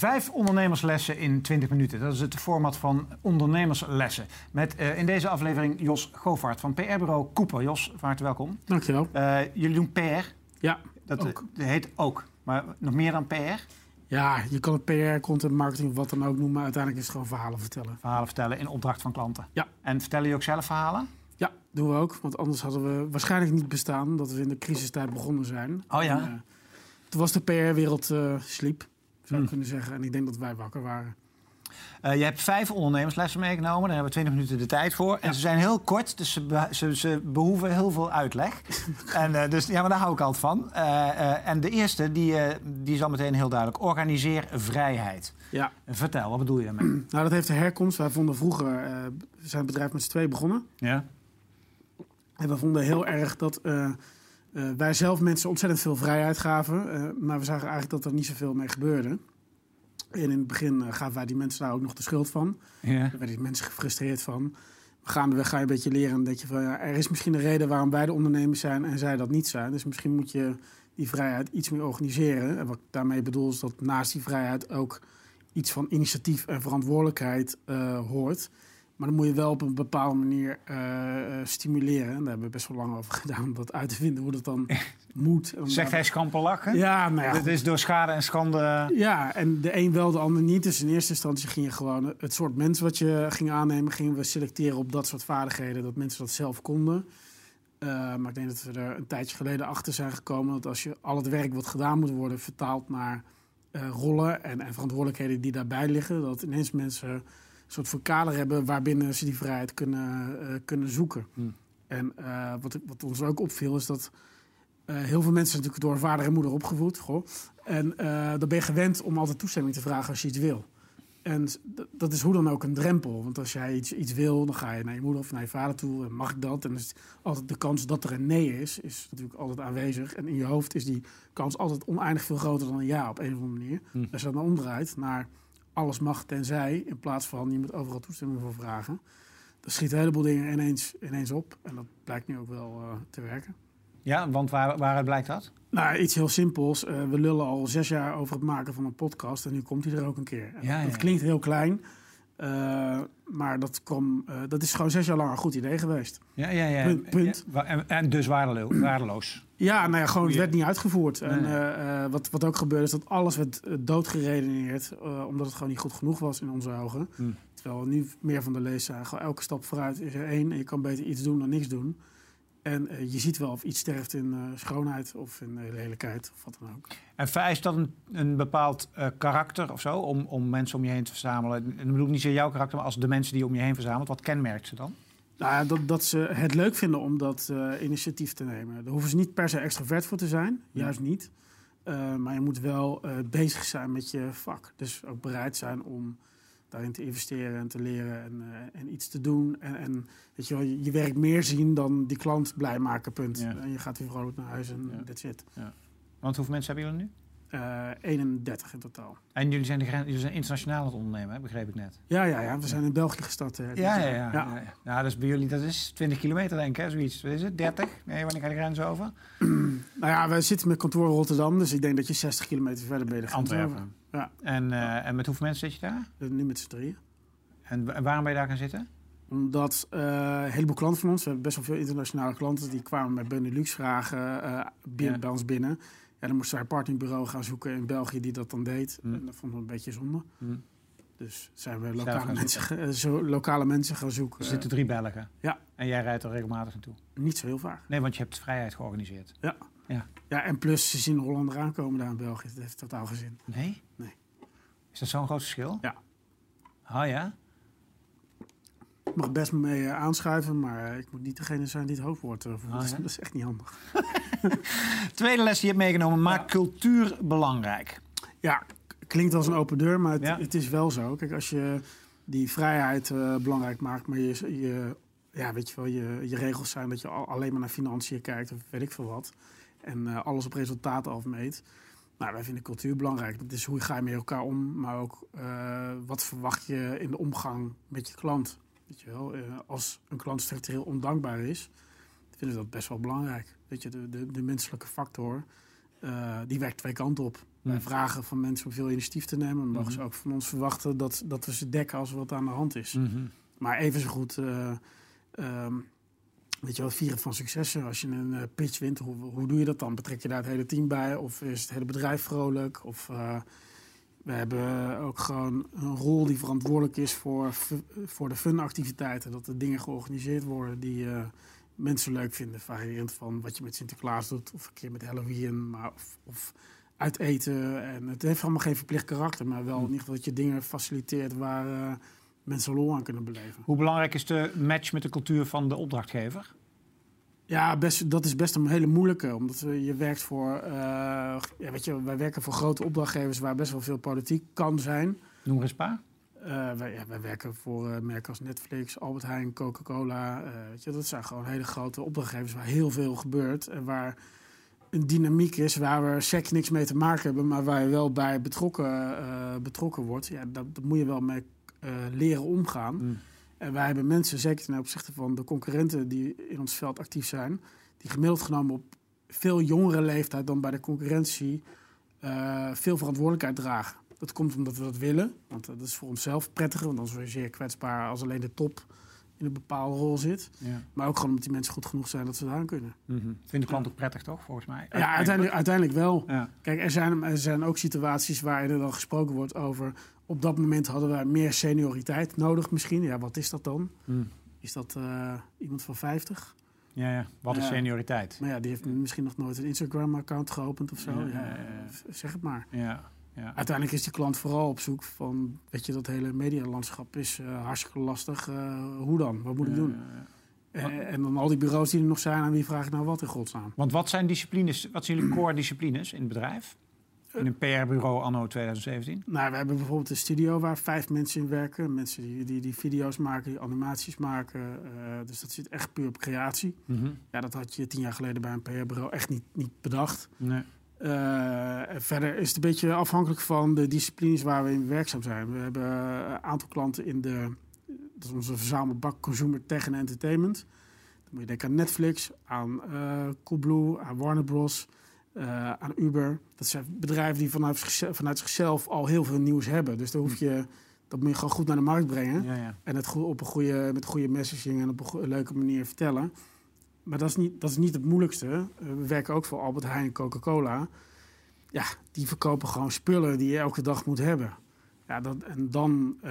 Vijf ondernemerslessen in 20 minuten. Dat is het format van ondernemerslessen. Met uh, in deze aflevering Jos Govaert van PR-bureau Cooper. Jos, van harte welkom. Dankjewel. Uh, jullie doen PR. Ja, dat, ook. dat heet ook. Maar nog meer dan PR? Ja, je kan het PR, content marketing, wat dan ook noemen. Maar uiteindelijk is het gewoon verhalen vertellen. Verhalen vertellen in opdracht van klanten. Ja. En vertellen je ook zelf verhalen? Ja, doen we ook. Want anders hadden we waarschijnlijk niet bestaan. Omdat we in de crisistijd begonnen zijn. Oh ja? En, uh, toen was de PR-wereld sliep, zou ik kunnen zeggen. En ik denk dat wij wakker waren. Uh, je hebt vijf ondernemerslessen meegenomen. Daar hebben we 20 minuten de tijd voor. En ze zijn heel kort, dus ze, be ze, ze behoeven heel veel uitleg. en, uh, dus ja, maar daar hou ik altijd van. Uh, en de eerste, die, die is al meteen heel duidelijk. Organiseer vrijheid. Ja. Vertel, wat bedoel je daarmee? nou, dat heeft de herkomst. Wij vonden vroeger, we zijn het bedrijf met z'n twee begonnen. Ja. En we vonden heel erg dat wij zelf mensen ontzettend veel vrijheid gaven. maar we zagen eigenlijk dat er niet zoveel mee gebeurde. En in het begin uh, gaven wij die mensen daar ook nog de schuld van. Ja. Daar werden die mensen gefrustreerd van. Gaandeweg ga je een beetje leren en denk je van... Ja, er is misschien een reden waarom wij de ondernemers zijn en zij dat niet zijn. Dus misschien moet je die vrijheid iets meer organiseren. En wat ik daarmee bedoel is dat naast die vrijheid ook iets van initiatief en verantwoordelijkheid uh, hoort. Maar dan moet je wel op een bepaalde manier uh, stimuleren. En daar hebben we best wel lang over gedaan om dat uit te vinden, hoe dat dan moet. Zegt hij schamper lachen? Ja, nou ja. Het is door schade en schande... Ja, en de een wel, de ander niet. Dus in eerste instantie ging je gewoon het soort mensen wat je ging aannemen... gingen we selecteren op dat soort vaardigheden, dat mensen dat zelf konden. Uh, maar ik denk dat we er een tijdje geleden achter zijn gekomen... dat als je al het werk wat gedaan moet worden vertaalt naar uh, rollen... En, en verantwoordelijkheden die daarbij liggen... dat ineens mensen soort voor kader hebben waarbinnen ze die vrijheid kunnen, uh, kunnen zoeken. Hmm. En uh, wat, wat ons ook opviel is dat uh, heel veel mensen natuurlijk door vader en moeder opgevoed. Goh, en dan ben je gewend om altijd toestemming te vragen als je iets wil. En dat is hoe dan ook een drempel. Want als jij iets, iets wil, dan ga je naar je moeder of naar je vader toe. En mag ik dat? En dus altijd de kans dat er een nee is, is natuurlijk altijd aanwezig. En in je hoofd is die kans altijd oneindig veel groter dan een ja op een of andere manier. Hm. Als je dan omdraait naar alles mag tenzij, in plaats van je moet overal toestemming voor vragen. Dan schiet een heleboel dingen ineens, ineens op. En dat blijkt nu ook wel uh, te werken. Ja, want waar, waaruit blijkt dat? Nou, iets heel simpels. Uh, we lullen al zes jaar over het maken van een podcast en nu komt hij er ook een keer. Ja, dat klinkt heel klein, uh, maar dat, kwam, uh, dat is gewoon zes jaar lang een goed idee geweest. Ja, ja, ja. Punt. punt. Ja, en, en, dus waardeloos. waardeloos. Ja, nou ja, gewoon het werd niet uitgevoerd. Nee, En uh, wat, wat ook gebeurde is dat alles werd uh, doodgeredeneerd, uh, omdat het gewoon niet goed genoeg was in onze ogen. Hmm. Terwijl we nu meer van de lees gewoon elke stap vooruit is er één. En je kan beter iets doen dan niks doen. En uh, je ziet wel of iets sterft in uh, schoonheid of in uh, lelijkheid of wat dan ook. En vereist dat een, een bepaald uh, karakter of zo om, om mensen om je heen te verzamelen? En dan bedoel ik niet zo jouw karakter, maar als de mensen die je om je heen verzamelt. Wat kenmerkt ze dan? Nou ja, dat, dat ze het leuk vinden om dat initiatief te nemen. Daar hoeven ze niet per se extrovert voor te zijn, Ja. juist niet. Maar je moet wel bezig zijn met je vak. Dus ook bereid zijn om daarin te investeren en te leren en, uh, en iets te doen. En, en weet je, wel, je, je werk meer zien dan die klant blij maken, punt. Ja. En je gaat weer vrolijk naar huis en Ja. that's it. Want hoeveel mensen hebben jullie nu? Uh, 31 in totaal. En jullie zijn, de, jullie zijn internationaal aan het ondernemen, hè? begreep ik net. Ja, ja, ja. We zijn in België gestart. Uh, dit Ja, ja, ja. ja. dus bij jullie, dat is 20 kilometer denk ik, hè? zoiets. Wat is het? 30? Nee, wanneer ga je de grens over? Nou ja, we zitten met kantoor in Rotterdam, dus ik denk dat je 60 kilometer verder ben je de grens over. Antwerpen. Ja, En, uh, en met hoeveel mensen zit je daar? uh, nu met z'n drieën. En, en waarom ben je daar gaan zitten? Omdat uh, een heleboel klanten van ons, we hebben best wel veel internationale klanten, die kwamen met Benelux vragen uh, binnen, Ja. bij ons binnen. Ja, dan moesten wij een partnerbureau gaan zoeken in België die dat dan deed. Hm. En dat vonden we een beetje zonde. Hm. Dus zijn we lokale mensen, zo, lokale mensen gaan zoeken. Er zitten drie Belgen. ja. En jij rijdt er regelmatig naartoe. niet zo heel vaak. Nee, want je hebt vrijheid georganiseerd. Ja. Ja. Ja, en plus ze zien de Hollander aankomen daar in België. Dat heeft totaal geen zin. Nee? Nee. Is dat zo'n groot verschil? Ja. Oh ja? Ik mag best mee uh, aanschuiven, maar uh, ik moet niet degene zijn die het hoofdwoord uh, voert. Dat is echt niet handig. Tweede les die je hebt meegenomen. Maak Ja. cultuur belangrijk. Ja, klinkt als een open deur, maar het, Ja. het is wel zo. Kijk, als je die vrijheid belangrijk maakt, maar je, je, ja, weet je, wel, je, je regels zijn dat je al, alleen maar naar financiën kijkt of weet ik veel wat. En uh, alles op resultaten afmeet. Nou, wij vinden cultuur belangrijk. Dat is hoe ga je met elkaar om, maar ook uh, wat verwacht je in de omgang met je klant. Weet je wel, uh, als een klant structureel ondankbaar is, vinden we dat best wel belangrijk. Weet je, de, de, de menselijke factor, uh, die werkt twee kanten op. Wij Hmm. vragen van mensen om veel initiatief te nemen. Dan mogen Mhm. ze ook van ons verwachten dat, dat we ze dekken als er wat aan de hand is. Mhm. Maar even zo goed, eh, ehm, weet je wel, vieren van successen. Als je een eh, pitch wint, hoe, hoe doe je dat dan? Betrek je daar het hele team bij? Of is het hele bedrijf vrolijk? Of eh, we hebben ook gewoon een rol die verantwoordelijk is voor, voor de funactiviteiten. Dat er dingen georganiseerd worden die eh, mensen leuk vinden. Variërend van wat je met Sinterklaas doet, of een keer met Halloween, maar of, of uit eten. En het heeft allemaal geen verplicht karakter, maar wel in ieder geval dat je dingen faciliteert waar mensen lol aan kunnen beleven. Hoe belangrijk is de match met de cultuur van de opdrachtgever? Ja, best, dat is best een hele moeilijke. Omdat je werkt voor. eh, ja, weet je, wij werken voor grote opdrachtgevers waar best wel veel politiek kan zijn. Noem er eens een paar. Eh, wij, ja, wij werken voor eh, merken als Netflix, Albert Heijn, Coca-Cola. weet je, dat zijn gewoon hele grote opdrachtgevers waar heel veel gebeurt. En waar een dynamiek is waar we sec niks mee te maken hebben, maar waar je wel bij betrokken, betrokken wordt. Ja, dat, dat moet je wel mee eh, leren omgaan. Mm. En wij hebben mensen, zeker ten opzichte van de concurrenten die in ons veld actief zijn, die gemiddeld genomen op veel jongere leeftijd dan bij de concurrentie eh, veel verantwoordelijkheid dragen. Dat komt omdat we dat willen, want dat is voor onszelf prettiger, want dan zijn we zeer kwetsbaar als alleen de top in een bepaalde rol zit. Ja. Maar ook gewoon omdat die mensen goed genoeg zijn dat ze daar aan kunnen. Mhm. Vindt de klant ook prettig, toch, volgens mij? Ja, uiteindelijk, uiteindelijk wel. Ja. Kijk, er zijn, er zijn ook situaties waar er dan gesproken wordt over... op dat moment hadden wij meer senioriteit nodig misschien. Ja, wat is dat dan? Mm. Is dat eh, iemand van 50? ja, ja. Wat is senioriteit? Maar ja, die heeft misschien nog nooit een Instagram-account geopend of zo. Ja, v- Zeg het maar. Ja, ja. Uiteindelijk is die klant vooral op zoek van... weet je, dat hele medialandschap is eh, hartstikke lastig. Eh, hoe dan? Wat moet ik Ja, doen? ja. Eh, en dan al die bureaus die er nog zijn... aan wie vraag ik nou wat in godsnaam? Want wat zijn disciplines, wat zijn jullie core disciplines in het bedrijf? In een PR-bureau anno 2017? Nou, we hebben bijvoorbeeld een studio waar vijf mensen in werken. Mensen die, die, die video's maken, die animaties maken. eh, dus dat zit echt puur op creatie. Mhm. Ja, dat had je tien jaar geleden bij een PR-bureau echt niet, niet bedacht. Nee. Eh, verder is het een beetje afhankelijk van de disciplines waar we in werkzaam zijn. We hebben een aantal klanten in de... Dat is onze verzamelbak Consumer Tech en Entertainment. Dan moet je denken aan Netflix, aan eh Coolblue, aan Warner Bros., eh, aan Uber. Dat zijn bedrijven die vanuit, zichzelf- vanuit zichzelf al heel veel nieuws hebben. Dus daar hoef je, dat moet je gewoon goed naar de markt brengen. Ja, ja. En het goed, op een goede, met goede messaging en op een leuke manier vertellen. Maar dat is niet, dat is niet het moeilijkste. Eh, we werken ook voor Albert Heijn en Coca-Cola. Ja, die verkopen gewoon spullen die je elke dag moet hebben. Ja, dat, en dan, eh,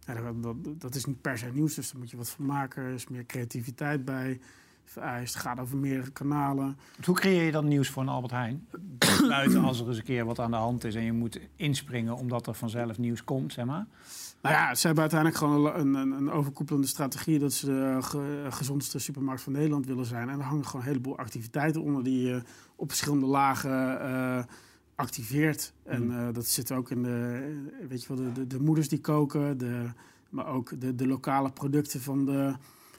ja, dat, dat, dat is niet per se nieuws, dus daar moet je wat van maken. Er is meer creativiteit bij vereist. Het gaat over meerdere kanalen. Hoe creëer je dan nieuws voor een Albert Heijn? Buiten als er eens een keer wat aan de hand is en je moet inspringen omdat er vanzelf nieuws komt, zeg maar. Nou ja, ze hebben uiteindelijk gewoon een, een, een overkoepelende strategie dat ze de ge- gezondste supermarkt van Nederland willen zijn. En er hangen gewoon een heleboel activiteiten onder die je op verschillende lagen eh, activeert. En Mm. eh, dat zit ook in de, eh, weet je wel, de, de, de moeders die koken, de, maar ook de, de lokale producten van de,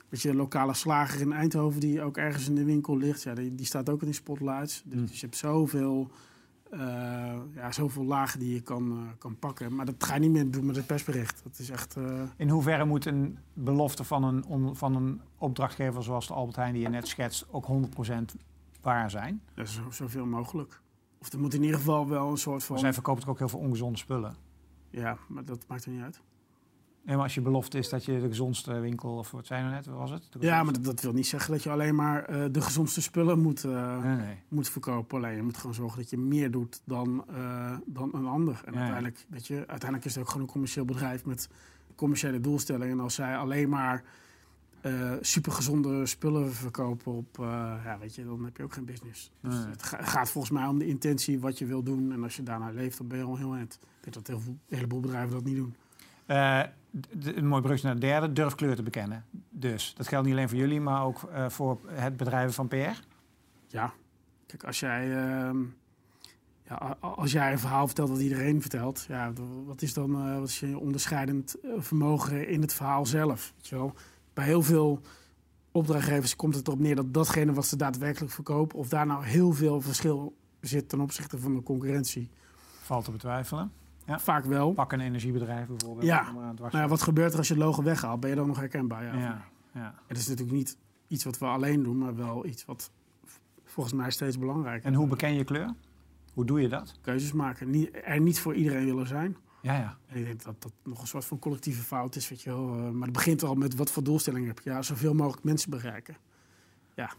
weet je, de lokale slager in Eindhoven die ook ergens in de winkel ligt. Ja, die, die staat ook in de spotlights. Dus, Mm. dus je hebt zoveel, eh, ja, zoveel lagen die je kan, eh, kan pakken. Maar dat ga je niet meer doen met het persbericht. Dat is echt... eh, In hoeverre moet een belofte van een, on- van een opdrachtgever zoals de Albert Heijn die je net schetst ook 100% waar zijn? Ja, zo, zoveel mogelijk. Of er moet in ieder geval wel een soort Maar van... zij verkopen toch ook heel veel ongezonde spullen? Ja, maar dat maakt er niet uit. Nee, maar als je belofte is dat je de gezondste winkel, of wat zijn er net, was het? Ja, maar dat, dat wil niet zeggen dat je alleen maar eh, de gezondste spullen moet, eh, Nee, nee. moet verkopen. Alleen je moet gewoon zorgen dat je meer doet dan, eh, dan een ander. En Ja, uiteindelijk, weet je, uiteindelijk is het ook gewoon een commercieel bedrijf met commerciële doelstellingen. En als zij alleen maar supergezonde spullen verkopen op, ja, weet je, dan heb je ook geen business. Dus het ga- gaat volgens mij om de intentie wat je wil doen. En als je daarna leeft, dan ben je al heel eind. Ik denk dat heel veel, een heleboel bedrijven dat niet doen. Een mooi brugje naar de derde, durf kleur te bekennen. Dus dat geldt niet alleen voor jullie, maar ook eh, voor het bedrijven van PR. Ja, kijk, als jij, ehm, ja, als jij een verhaal vertelt dat iedereen vertelt, ja, wat is dan eh, wat is je onderscheidend eh, vermogen in het verhaal zelf? Weet je wel? Bij heel veel opdrachtgevers komt het erop neer dat datgene wat ze daadwerkelijk verkopen, of daar nou heel veel verschil zit ten opzichte van de concurrentie. Valt te betwijfelen. Ja. Vaak wel. Pak een energiebedrijf bijvoorbeeld. Ja. Nou ja, wat gebeurt er als je het logo weghaalt? Ben je dan nog herkenbaar? Ja, ja, ja. Het is natuurlijk niet iets wat we alleen doen, maar wel iets wat volgens mij steeds belangrijker En hoe beken je kleur? Hoe doe je dat? Keuzes maken. Niet, er niet voor iedereen willen zijn. Ja, ja. En ik denk dat dat nog een soort van collectieve fout is. Weet je wel. Eh, maar het begint al met wat voor doelstelling heb je. Ja, zoveel mogelijk mensen bereiken. Ja,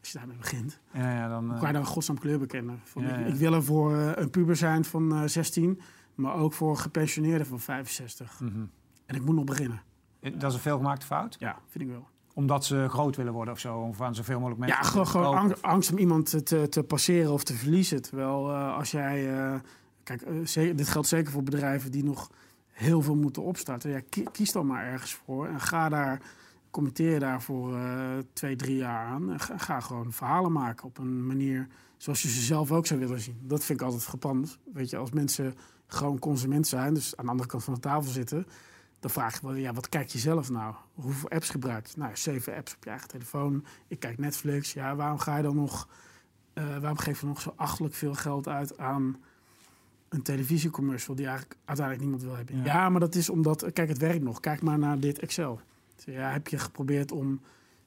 als je daarmee begint. ja, ja dan, Hoe eh, kan je dan godsnaam kleur bekennen? Van, Ja, ik, ja. ik wil er voor eh, een puber zijn van eh, 16, maar ook voor gepensioneerden van 65. mhm. En ik moet nog beginnen. Dat is een veelgemaakte fout? Ja, vind ik wel. Omdat ze groot willen worden of zo? Of aan zoveel mogelijk mensen Ja, gewoon, gewoon kopen? ang- angst om iemand te- te, passeren of te verliezen. Terwijl eh, als jij... eh, kijk, eh, dit geldt zeker voor bedrijven die nog heel veel moeten opstarten. Ja, ki- kies dan maar ergens voor en ga daar... Committeer daar voor eh, twee, drie jaar aan. En ga, ga gewoon verhalen maken op een manier zoals je ze zelf ook zou willen zien. Dat vind ik altijd gepand. Weet je, als mensen gewoon consument zijn, dus aan de andere kant van de tafel zitten, dan vraag je wel, ja, wat kijk je zelf nou? Hoeveel apps gebruik je? Nou, zeven apps op je eigen telefoon. Ik kijk Netflix. Ja, waarom ga je dan nog, eh, waarom geef je nog zo achtelijk veel geld uit aan een televisiecommercial die eigenlijk uiteindelijk niemand wil hebben? Ja. Ja, maar dat is omdat, kijk, het werkt nog. Kijk maar naar dit Excel. Ja, heb je geprobeerd om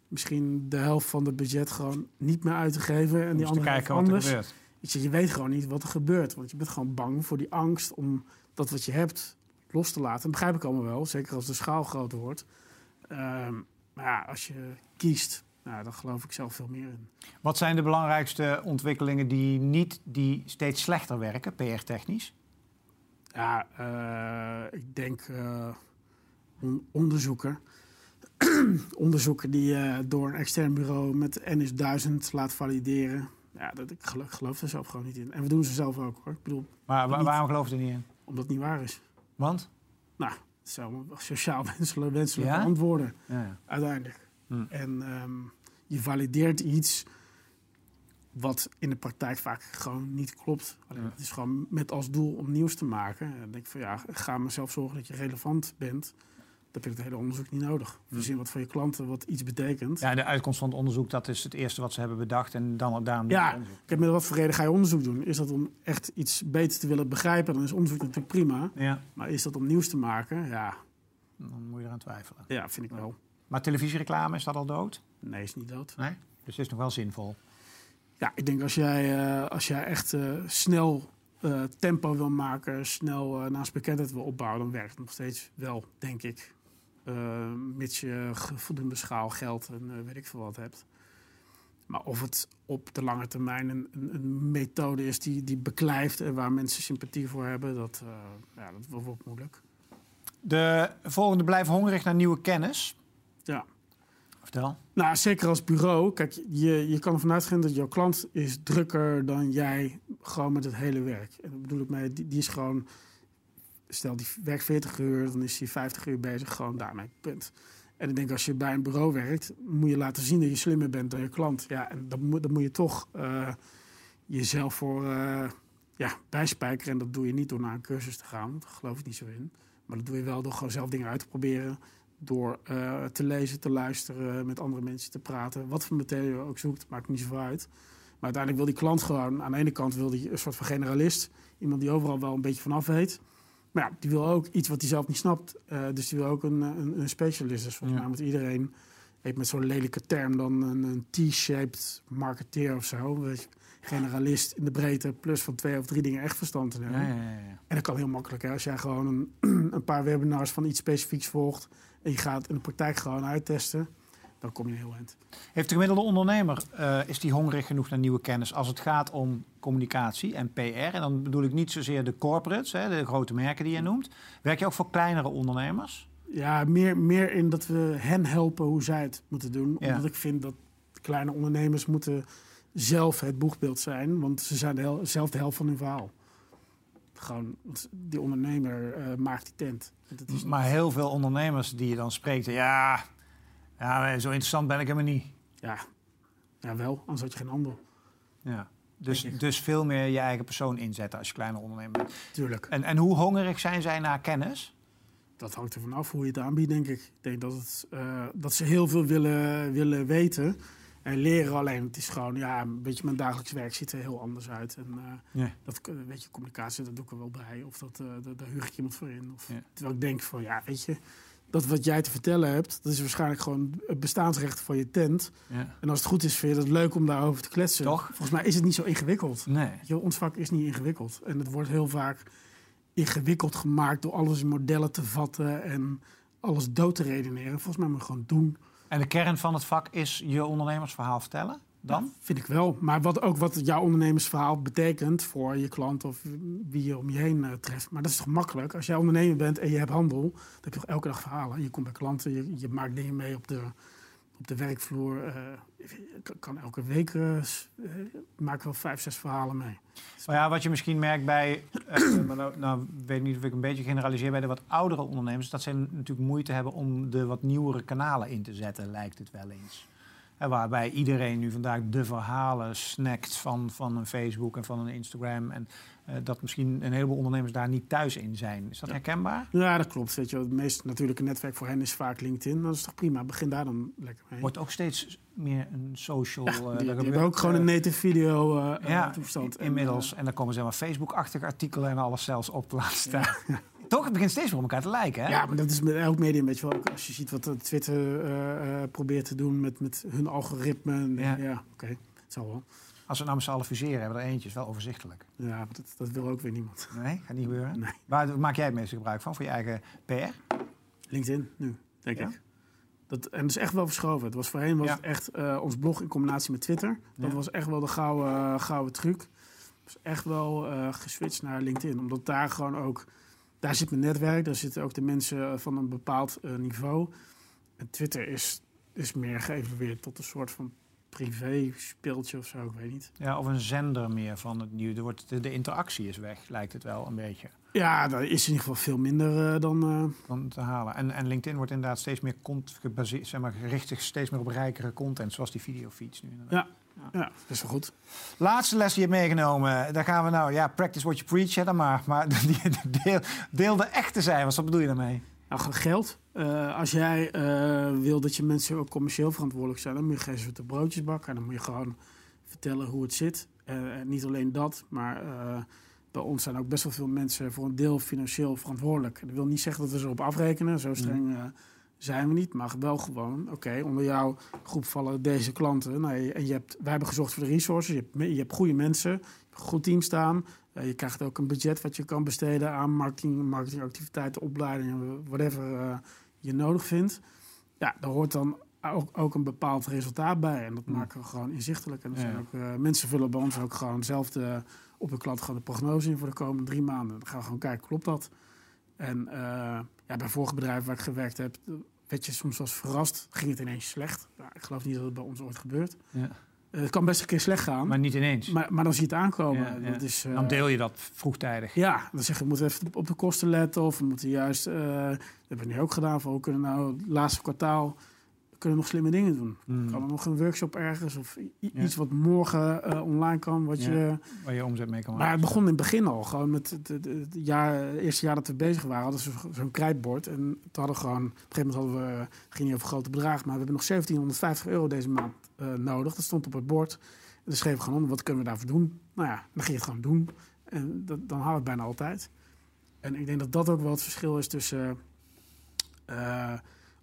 misschien de helft van het budget gewoon niet meer uit te geven en Om die andere kijken wat er anders? gebeurt. Weet je, je weet gewoon niet wat er gebeurt. Want je bent gewoon bang voor die angst om dat wat je hebt los te laten. Dat begrijp ik allemaal wel. Zeker als de schaal groter wordt. Ehm, maar ja, als je kiest, nou, dan geloof ik zelf veel meer in. Wat zijn de belangrijkste ontwikkelingen die niet die steeds slechter werken, PR-technisch? Ja, eh, ik denk eh, on- onderzoeken. onderzoeken die je door een extern bureau met NS1000 laat valideren. Ja, dat, ik geloof, geloof er zelf gewoon niet in. En we doen ze zelf ook hoor. Ik bedoel, Maar waarom geloof je er niet in? omdat het niet waar is. Want? Nou, het zijn allemaal sociaal wenselijke, wenselijke Ja? antwoorden Ja, ja. uiteindelijk. Hm. En ehm, je valideert iets wat in de praktijk vaak gewoon niet klopt. Alleen. Het is gewoon met als doel om nieuws te maken. En dan denk ik van ja, ga maar zelf zorgen dat je relevant bent. Dan heb je het hele onderzoek niet nodig. Verzin wat voor je klanten wat iets betekent. ja, de uitkomst van het onderzoek, dat is het eerste wat ze hebben bedacht. En dan daarom Ja. onderzoek. Kijk, met wat voor reden ga je onderzoek doen? Is dat om echt iets beter te willen begrijpen? Dan is onderzoek natuurlijk prima. Ja, Maar is dat om nieuws te maken? Ja, dan moet je eraan twijfelen. ja vind ik wel. Maar televisiereclame, is dat al dood? Nee, is niet dood. Nee? Dus het is nog wel zinvol. Ja, ik denk als jij, eh, als jij echt eh, snel eh, tempo wil maken, snel naast bekendheid wil opbouwen, dan werkt het nog steeds wel, denk ik. Eh, mits je voldoende schaal, geld en eh, weet ik veel wat hebt. Maar of het op de lange termijn een, een, een methode is die, die beklijft en waar mensen sympathie voor hebben, dat, eh, ja, dat wordt moeilijk. De volgende blijven hongerig naar nieuwe kennis. Ja. Vertel. Nou, zeker als bureau. Kijk, je, je kan ervan uitgaan dat jouw klant is drukker dan jij gewoon met het hele werk. En dat bedoel ik mee, die, die is gewoon... Stel, die werkt 40 uur, dan is hij 50 uur bezig, gewoon daarmee, punt. En ik denk, als je bij een bureau werkt, moet je laten zien dat je slimmer bent dan je klant. Ja, en dan moet, moet je toch eh, jezelf voor eh, ja, bijspijkeren. En dat doe je niet door naar een cursus te gaan, daar geloof ik niet zo in. Maar dat doe je wel door gewoon zelf dingen uit te proberen door eh, te lezen, te luisteren, met andere mensen te praten. Wat voor materie je ook zoekt, maakt niet zoveel uit. Maar uiteindelijk wil die klant gewoon, aan de ene kant wil die een soort van generalist. Iemand die overal wel een beetje vanaf weet. Maar ja, die wil ook iets wat hij zelf niet snapt. Eh, dus die wil ook een, een, een specialist. Dus volgens mij moet iedereen, heeft met zo'n lelijke term dan een, een T-shaped marketeer of zo. Weet generalist in de breedte, plus van twee of drie dingen echt verstand te hebben. Ja, ja, ja, ja. En dat kan heel makkelijk. Hè? Als jij gewoon een, een paar webinars van iets specifieks volgt... en je gaat in de praktijk gewoon uittesten... dan kom je heel eind. Heeft de gemiddelde ondernemer, eh, is die hongerig genoeg naar nieuwe kennis als het gaat om communicatie en PR? En dan bedoel ik niet zozeer de corporates, hè, de grote merken die je noemt. Werk je ook voor kleinere ondernemers? Ja, meer, meer in dat we hen helpen hoe zij het moeten doen. Ja. Omdat ik vind dat kleine ondernemers moeten zelf het boegbeeld zijn. Want ze zijn de hel- zelf de helft van hun verhaal. Gewoon, die ondernemer eh, maakt die tent. Het is Maar heel veel ondernemers die je dan spreekt, ja, ja zo interessant ben ik helemaal niet. Ja, ja, wel. Anders had je geen handel. Ja. Dus, dus veel meer je eigen persoon inzetten als je kleine ondernemer bent. Tuurlijk. En, en hoe hongerig zijn zij naar kennis? Dat hangt er vanaf hoe je het aanbiedt, denk ik. Ik denk dat, het, eh, dat ze heel veel willen, willen weten en leren. Alleen het is gewoon, ja, een beetje mijn dagelijks werk ziet er heel anders uit. En eh, Ja. dat, weet je, communicatie, dat doe ik er wel bij. Of dat, eh, daar, daar huur ik iemand voor in. Of, Ja. Terwijl ik denk van, ja, weet je, dat wat jij te vertellen hebt, dat is waarschijnlijk gewoon het bestaansrecht van je tent. Ja. En als het goed is, vind je het leuk om daarover te kletsen. Toch? Volgens mij is het niet zo ingewikkeld. Nee. Je, ons vak is niet ingewikkeld. En het wordt heel vaak ingewikkeld gemaakt door alles in modellen te vatten en alles dood te redeneren. Volgens mij moet je gewoon doen. En de kern van het vak is je ondernemersverhaal vertellen? Dan? Vind ik wel. Maar wat ook wat jouw ondernemersverhaal betekent voor je klant of wie je om je heen eh, treft. Maar dat is toch makkelijk? Als jij ondernemer bent en je hebt handel, dan heb je toch elke dag verhalen. Je komt bij klanten, je, je maakt dingen mee op de, op de werkvloer. je kan- elke week s- eh, maak wel vijf, zes verhalen mee. Maar ja, wat je misschien merkt bij, nou, nou weet ik niet of ik een beetje generaliseer bij de wat oudere ondernemers, dat zij natuurlijk moeite hebben om de wat nieuwere kanalen in te zetten, lijkt het wel eens. En waarbij iedereen nu vandaag de verhalen snackt van, van een Facebook en van een Instagram. En eh, dat misschien een heleboel ondernemers daar niet thuis in zijn. Is dat herkenbaar? Ja, dat klopt. Weet je, het meest natuurlijke netwerk voor hen is vaak LinkedIn. Dat is toch prima. Begin daar dan lekker mee. Wordt ook steeds meer een social. Ja, eh, die, hebben ook gewoon eh, een native video ja, toestand. En, inmiddels. En dan komen ze maar Facebook-achtige artikelen en alles zelfs op te laten staan. Toch? Het begint steeds meer op elkaar te lijken, hè? ja, maar dat is met elk medium, weet je wel. Als je ziet wat eh, Twitter eh, eh, probeert te doen met, met hun algoritme. en- Ja. Ja, oké. Het zal wel. Als we nou met z'n allen fuseren, hebben we er eentje. is wel overzichtelijk. Ja, maar dat, dat wil ook weer niemand. Nee, gaat niet gebeuren. Nee. Waar maak jij het meeste gebruik van? Voor je eigen PR? LinkedIn nu, denk Ja? ik. Dat, en dat is echt wel verschoven. Het was voorheen was Ja. het echt ons blog in combinatie met Twitter. Dat Ja. was echt wel de gouden, gouden truc. Het is echt wel eh, geswitcht naar LinkedIn. Omdat daar gewoon ook... Daar zit mijn netwerk. Daar zitten ook de mensen eh, van een bepaald eh, niveau. En Twitter is, is meer geëvalueerd tot een soort van privé speeltje of zo. Ik weet niet. Ja, of een zender meer van het nieuws. Wordt, de, de interactie is weg, lijkt het wel een beetje. Ja, daar is in ieder geval veel minder eh, dan... Van te halen. En, en LinkedIn wordt inderdaad steeds meer cont gebaseerd, zeg maar, gericht steeds meer op rijkere content, zoals die videofeeds nu. Inderdaad. ja, dat is wel goed. Laatste les die je hebt meegenomen. Daar gaan we nou, ja, practice what you preach, hè, dan maar. Maar deel, deel de echte cijfers, wat bedoel je daarmee? Nou, geld. Eh, als jij eh, wil dat je mensen ook commercieel verantwoordelijk zijn, dan moet je geen zoete broodjes bakken. En dan moet je gewoon vertellen hoe het zit. Eh, en niet alleen dat, maar bij ons zijn ook best wel veel mensen voor een deel financieel verantwoordelijk. Dat wil niet zeggen dat we ze erop afrekenen, zo streng eh, zijn we niet. Maar wel gewoon, oké, onder jouw groep vallen deze klanten. Nou, je- en je hebt, wij hebben gezorgd voor de resources, je hebt, je hebt goede mensen, je hebt een goed team staan. Eh, je krijgt ook een budget wat je kan besteden aan marketing, marketingactiviteiten, opleidingen, whatever eh, je nodig vindt. Ja, daar hoort dan ook, ook een bepaald resultaat bij. En dat maken we gewoon inzichtelijk. En er Ja. zijn ook, eh, mensen vullen bij ons ook gewoon zelf de, op hun klant gewoon de prognose in voor de komende drie maanden. Dan gaan we gewoon kijken, klopt dat? En ja, bij vorige bedrijven waar ik gewerkt heb, werd je soms eens verrast. Ging het ineens slecht? Nou, ik geloof niet dat het bij ons ooit gebeurt. Ja. Eh, het kan best een keer slecht gaan, Maar niet ineens. maar, maar dan zie je het aankomen. Ja, ja. Dat is, eh, dan deel je dat vroegtijdig. ja, dan zeg je, we moeten even op de kosten letten. Of we moeten juist, eh, dat hebben we nu ook gedaan, van hoe kunnen nou het laatste kwartaal kunnen we nog slimme dingen doen. Hmm. Kan er nog een workshop ergens of Ja. iets wat morgen eh, online kan. Wat Ja. je, Waar je omzet mee kan maar maken. het begon in het begin al, gewoon met het, het, het jaar, het eerste jaar dat we bezig waren, hadden ze zo- zo'n krijtbord. En toen hadden we gewoon, op een gegeven moment hadden we, het ging niet over grote bedragen, maar we hebben nog 1750 euro deze maand eh, nodig. Dat stond op het bord. En dan schreef ik gewoon onder, wat kunnen we daarvoor doen? Nou ja, dan ging je het gewoon doen. En dat, dan haal ik het bijna altijd. En ik denk dat dat ook wel het verschil is tussen eh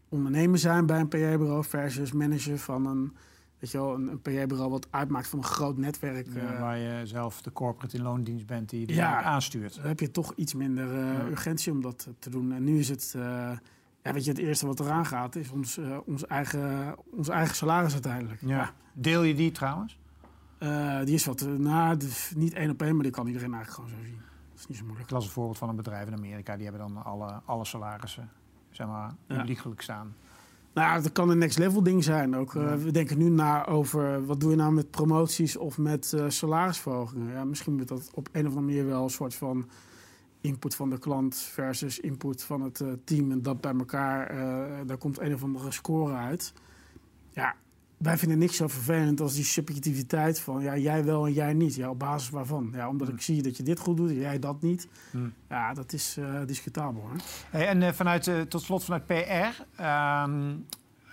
ondernemer zijn bij een PR-bureau versus manager van een, weet je wel, een, een PR-bureau wat uitmaakt van een groot netwerk. Ja, eh, waar je zelf de corporate in loondienst bent die Ja. aanstuurt. dan heb je toch iets minder eh, Ja. urgentie om dat te doen. En nu is het, eh, ja, weet je, het eerste wat eraan gaat is ons, ons, eigen, ons eigen salaris uiteindelijk. Ja. Deel je die trouwens? Die is wat, nou, niet één op één, maar die kan iedereen eigenlijk gewoon zo zien. Dat is niet zo Ik moeilijk. las een voorbeeld van een bedrijf in Amerika. Die hebben dan alle, alle salarissen zeg maar, publiekelijk staan. Nou, dat kan een next level ding zijn. Ook, eh. We denken nu na over wat doe je nou met promoties of met eh, salarisverhogingen. Ja, misschien moet dat op een of andere manier wel een soort van input van de klant versus input van het eh, team. En dat bij elkaar, daar komt een of andere score uit. Ja, wij vinden niks zo vervelend als die subjectiviteit van ja, jij wel en jij niet. Ja, op basis waarvan? Ja, omdat Hmm. ik zie dat je dit goed doet en jij dat niet. Hmm. Ja, dat is eh, discutabel hoor. Hey, en eh, vanuit, eh, tot slot vanuit PR, ehm,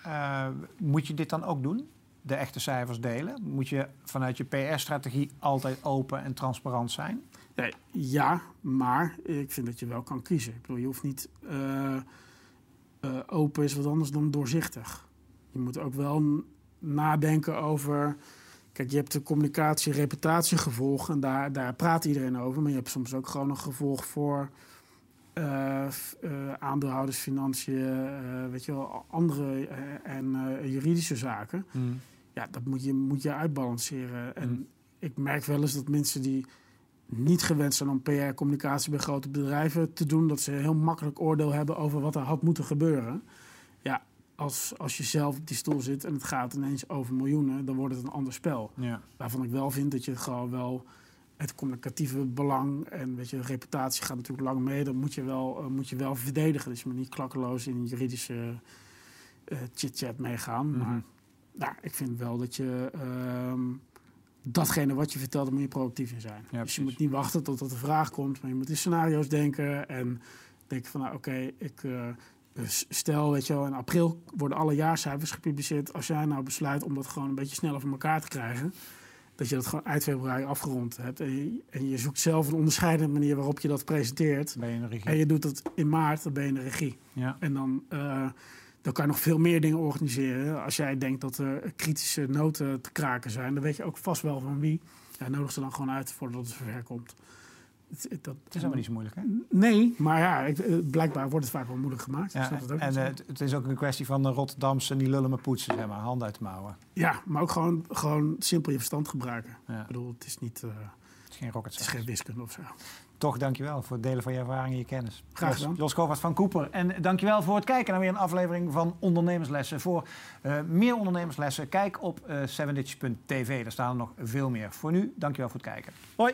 eh, moet je dit dan ook doen? De echte cijfers delen? Moet je vanuit je PR-strategie altijd open en transparant zijn? Nee, ja, maar ik vind dat je wel kan kiezen. Ik bedoel, je hoeft niet. open is wat anders dan doorzichtig. Je moet ook wel nadenken over. Kijk, je hebt de communicatie, reputatiegevolg en daar, daar praat iedereen over. Maar je hebt soms ook gewoon een gevolg voor uh, uh, aandeelhouders, financiën, weet je wel, andere en juridische zaken. Mm. Ja, dat moet je, moet je uitbalanceren. En mm. ik merk wel eens dat mensen die niet gewend zijn om PR-communicatie bij grote bedrijven te doen, dat ze heel makkelijk oordeel hebben over wat er had moeten gebeuren. Als, als je zelf op die stoel zit en het gaat ineens over miljoenen, dan wordt het een ander spel. Ja. Waarvan ik wel vind dat je gewoon wel het communicatieve belang en weet je, reputatie gaat natuurlijk lang mee. Dan moet je wel, uh, moet je wel verdedigen. Dus je moet niet klakkeloos in juridische uh, chit-chat meegaan. Mm -hmm. Maar nou, ik vind wel dat je. Uh, datgene wat je vertelt, daar moet je proactief in zijn. dus je moet niet wachten tot er een vraag komt, maar je moet in scenario's denken en denken van, nou oké, ik stel, weet je wel, in april worden alle jaarcijfers gepubliceerd. Als jij nou besluit om dat gewoon een beetje sneller voor elkaar te krijgen, dat je dat gewoon eind februari afgerond hebt. En je, en je zoekt zelf een onderscheidende manier waarop je dat presenteert. Ben je in de regie. En je doet dat in maart, dan ben je in de regie. Ja. En dan... Uh, dan kan je nog veel meer dingen organiseren. Als jij denkt dat er kritische noten te kraken zijn, dan weet je ook vast wel van wie. Ja, nodig ze dan gewoon uit voordat het zover komt. Het, dat, het is helemaal niet zo moeilijk, hè? Nee, maar ja, eh, blijkbaar wordt het vaak wel moeilijk gemaakt. Ja, het en uh, het is ook een kwestie van de Rotterdamse die lullen me poetsen, zeg maar, handen uit de mouwen. Ja, maar ook gewoon, gewoon simpel je verstand gebruiken. Ik bedoel, het is niet... Uh, het is geen rocket Het is geen wiskunde of zo. Toch dankjewel voor het delen van je ervaring en je kennis. Graag gedaan. Jos, Jos van Koeper. En dankjewel voor het kijken naar weer een aflevering van Ondernemerslessen. Voor uh, meer ondernemerslessen, kijk op uh, 7 Daar staan er nog veel meer. Voor nu, dankjewel voor het kijken. Hoi!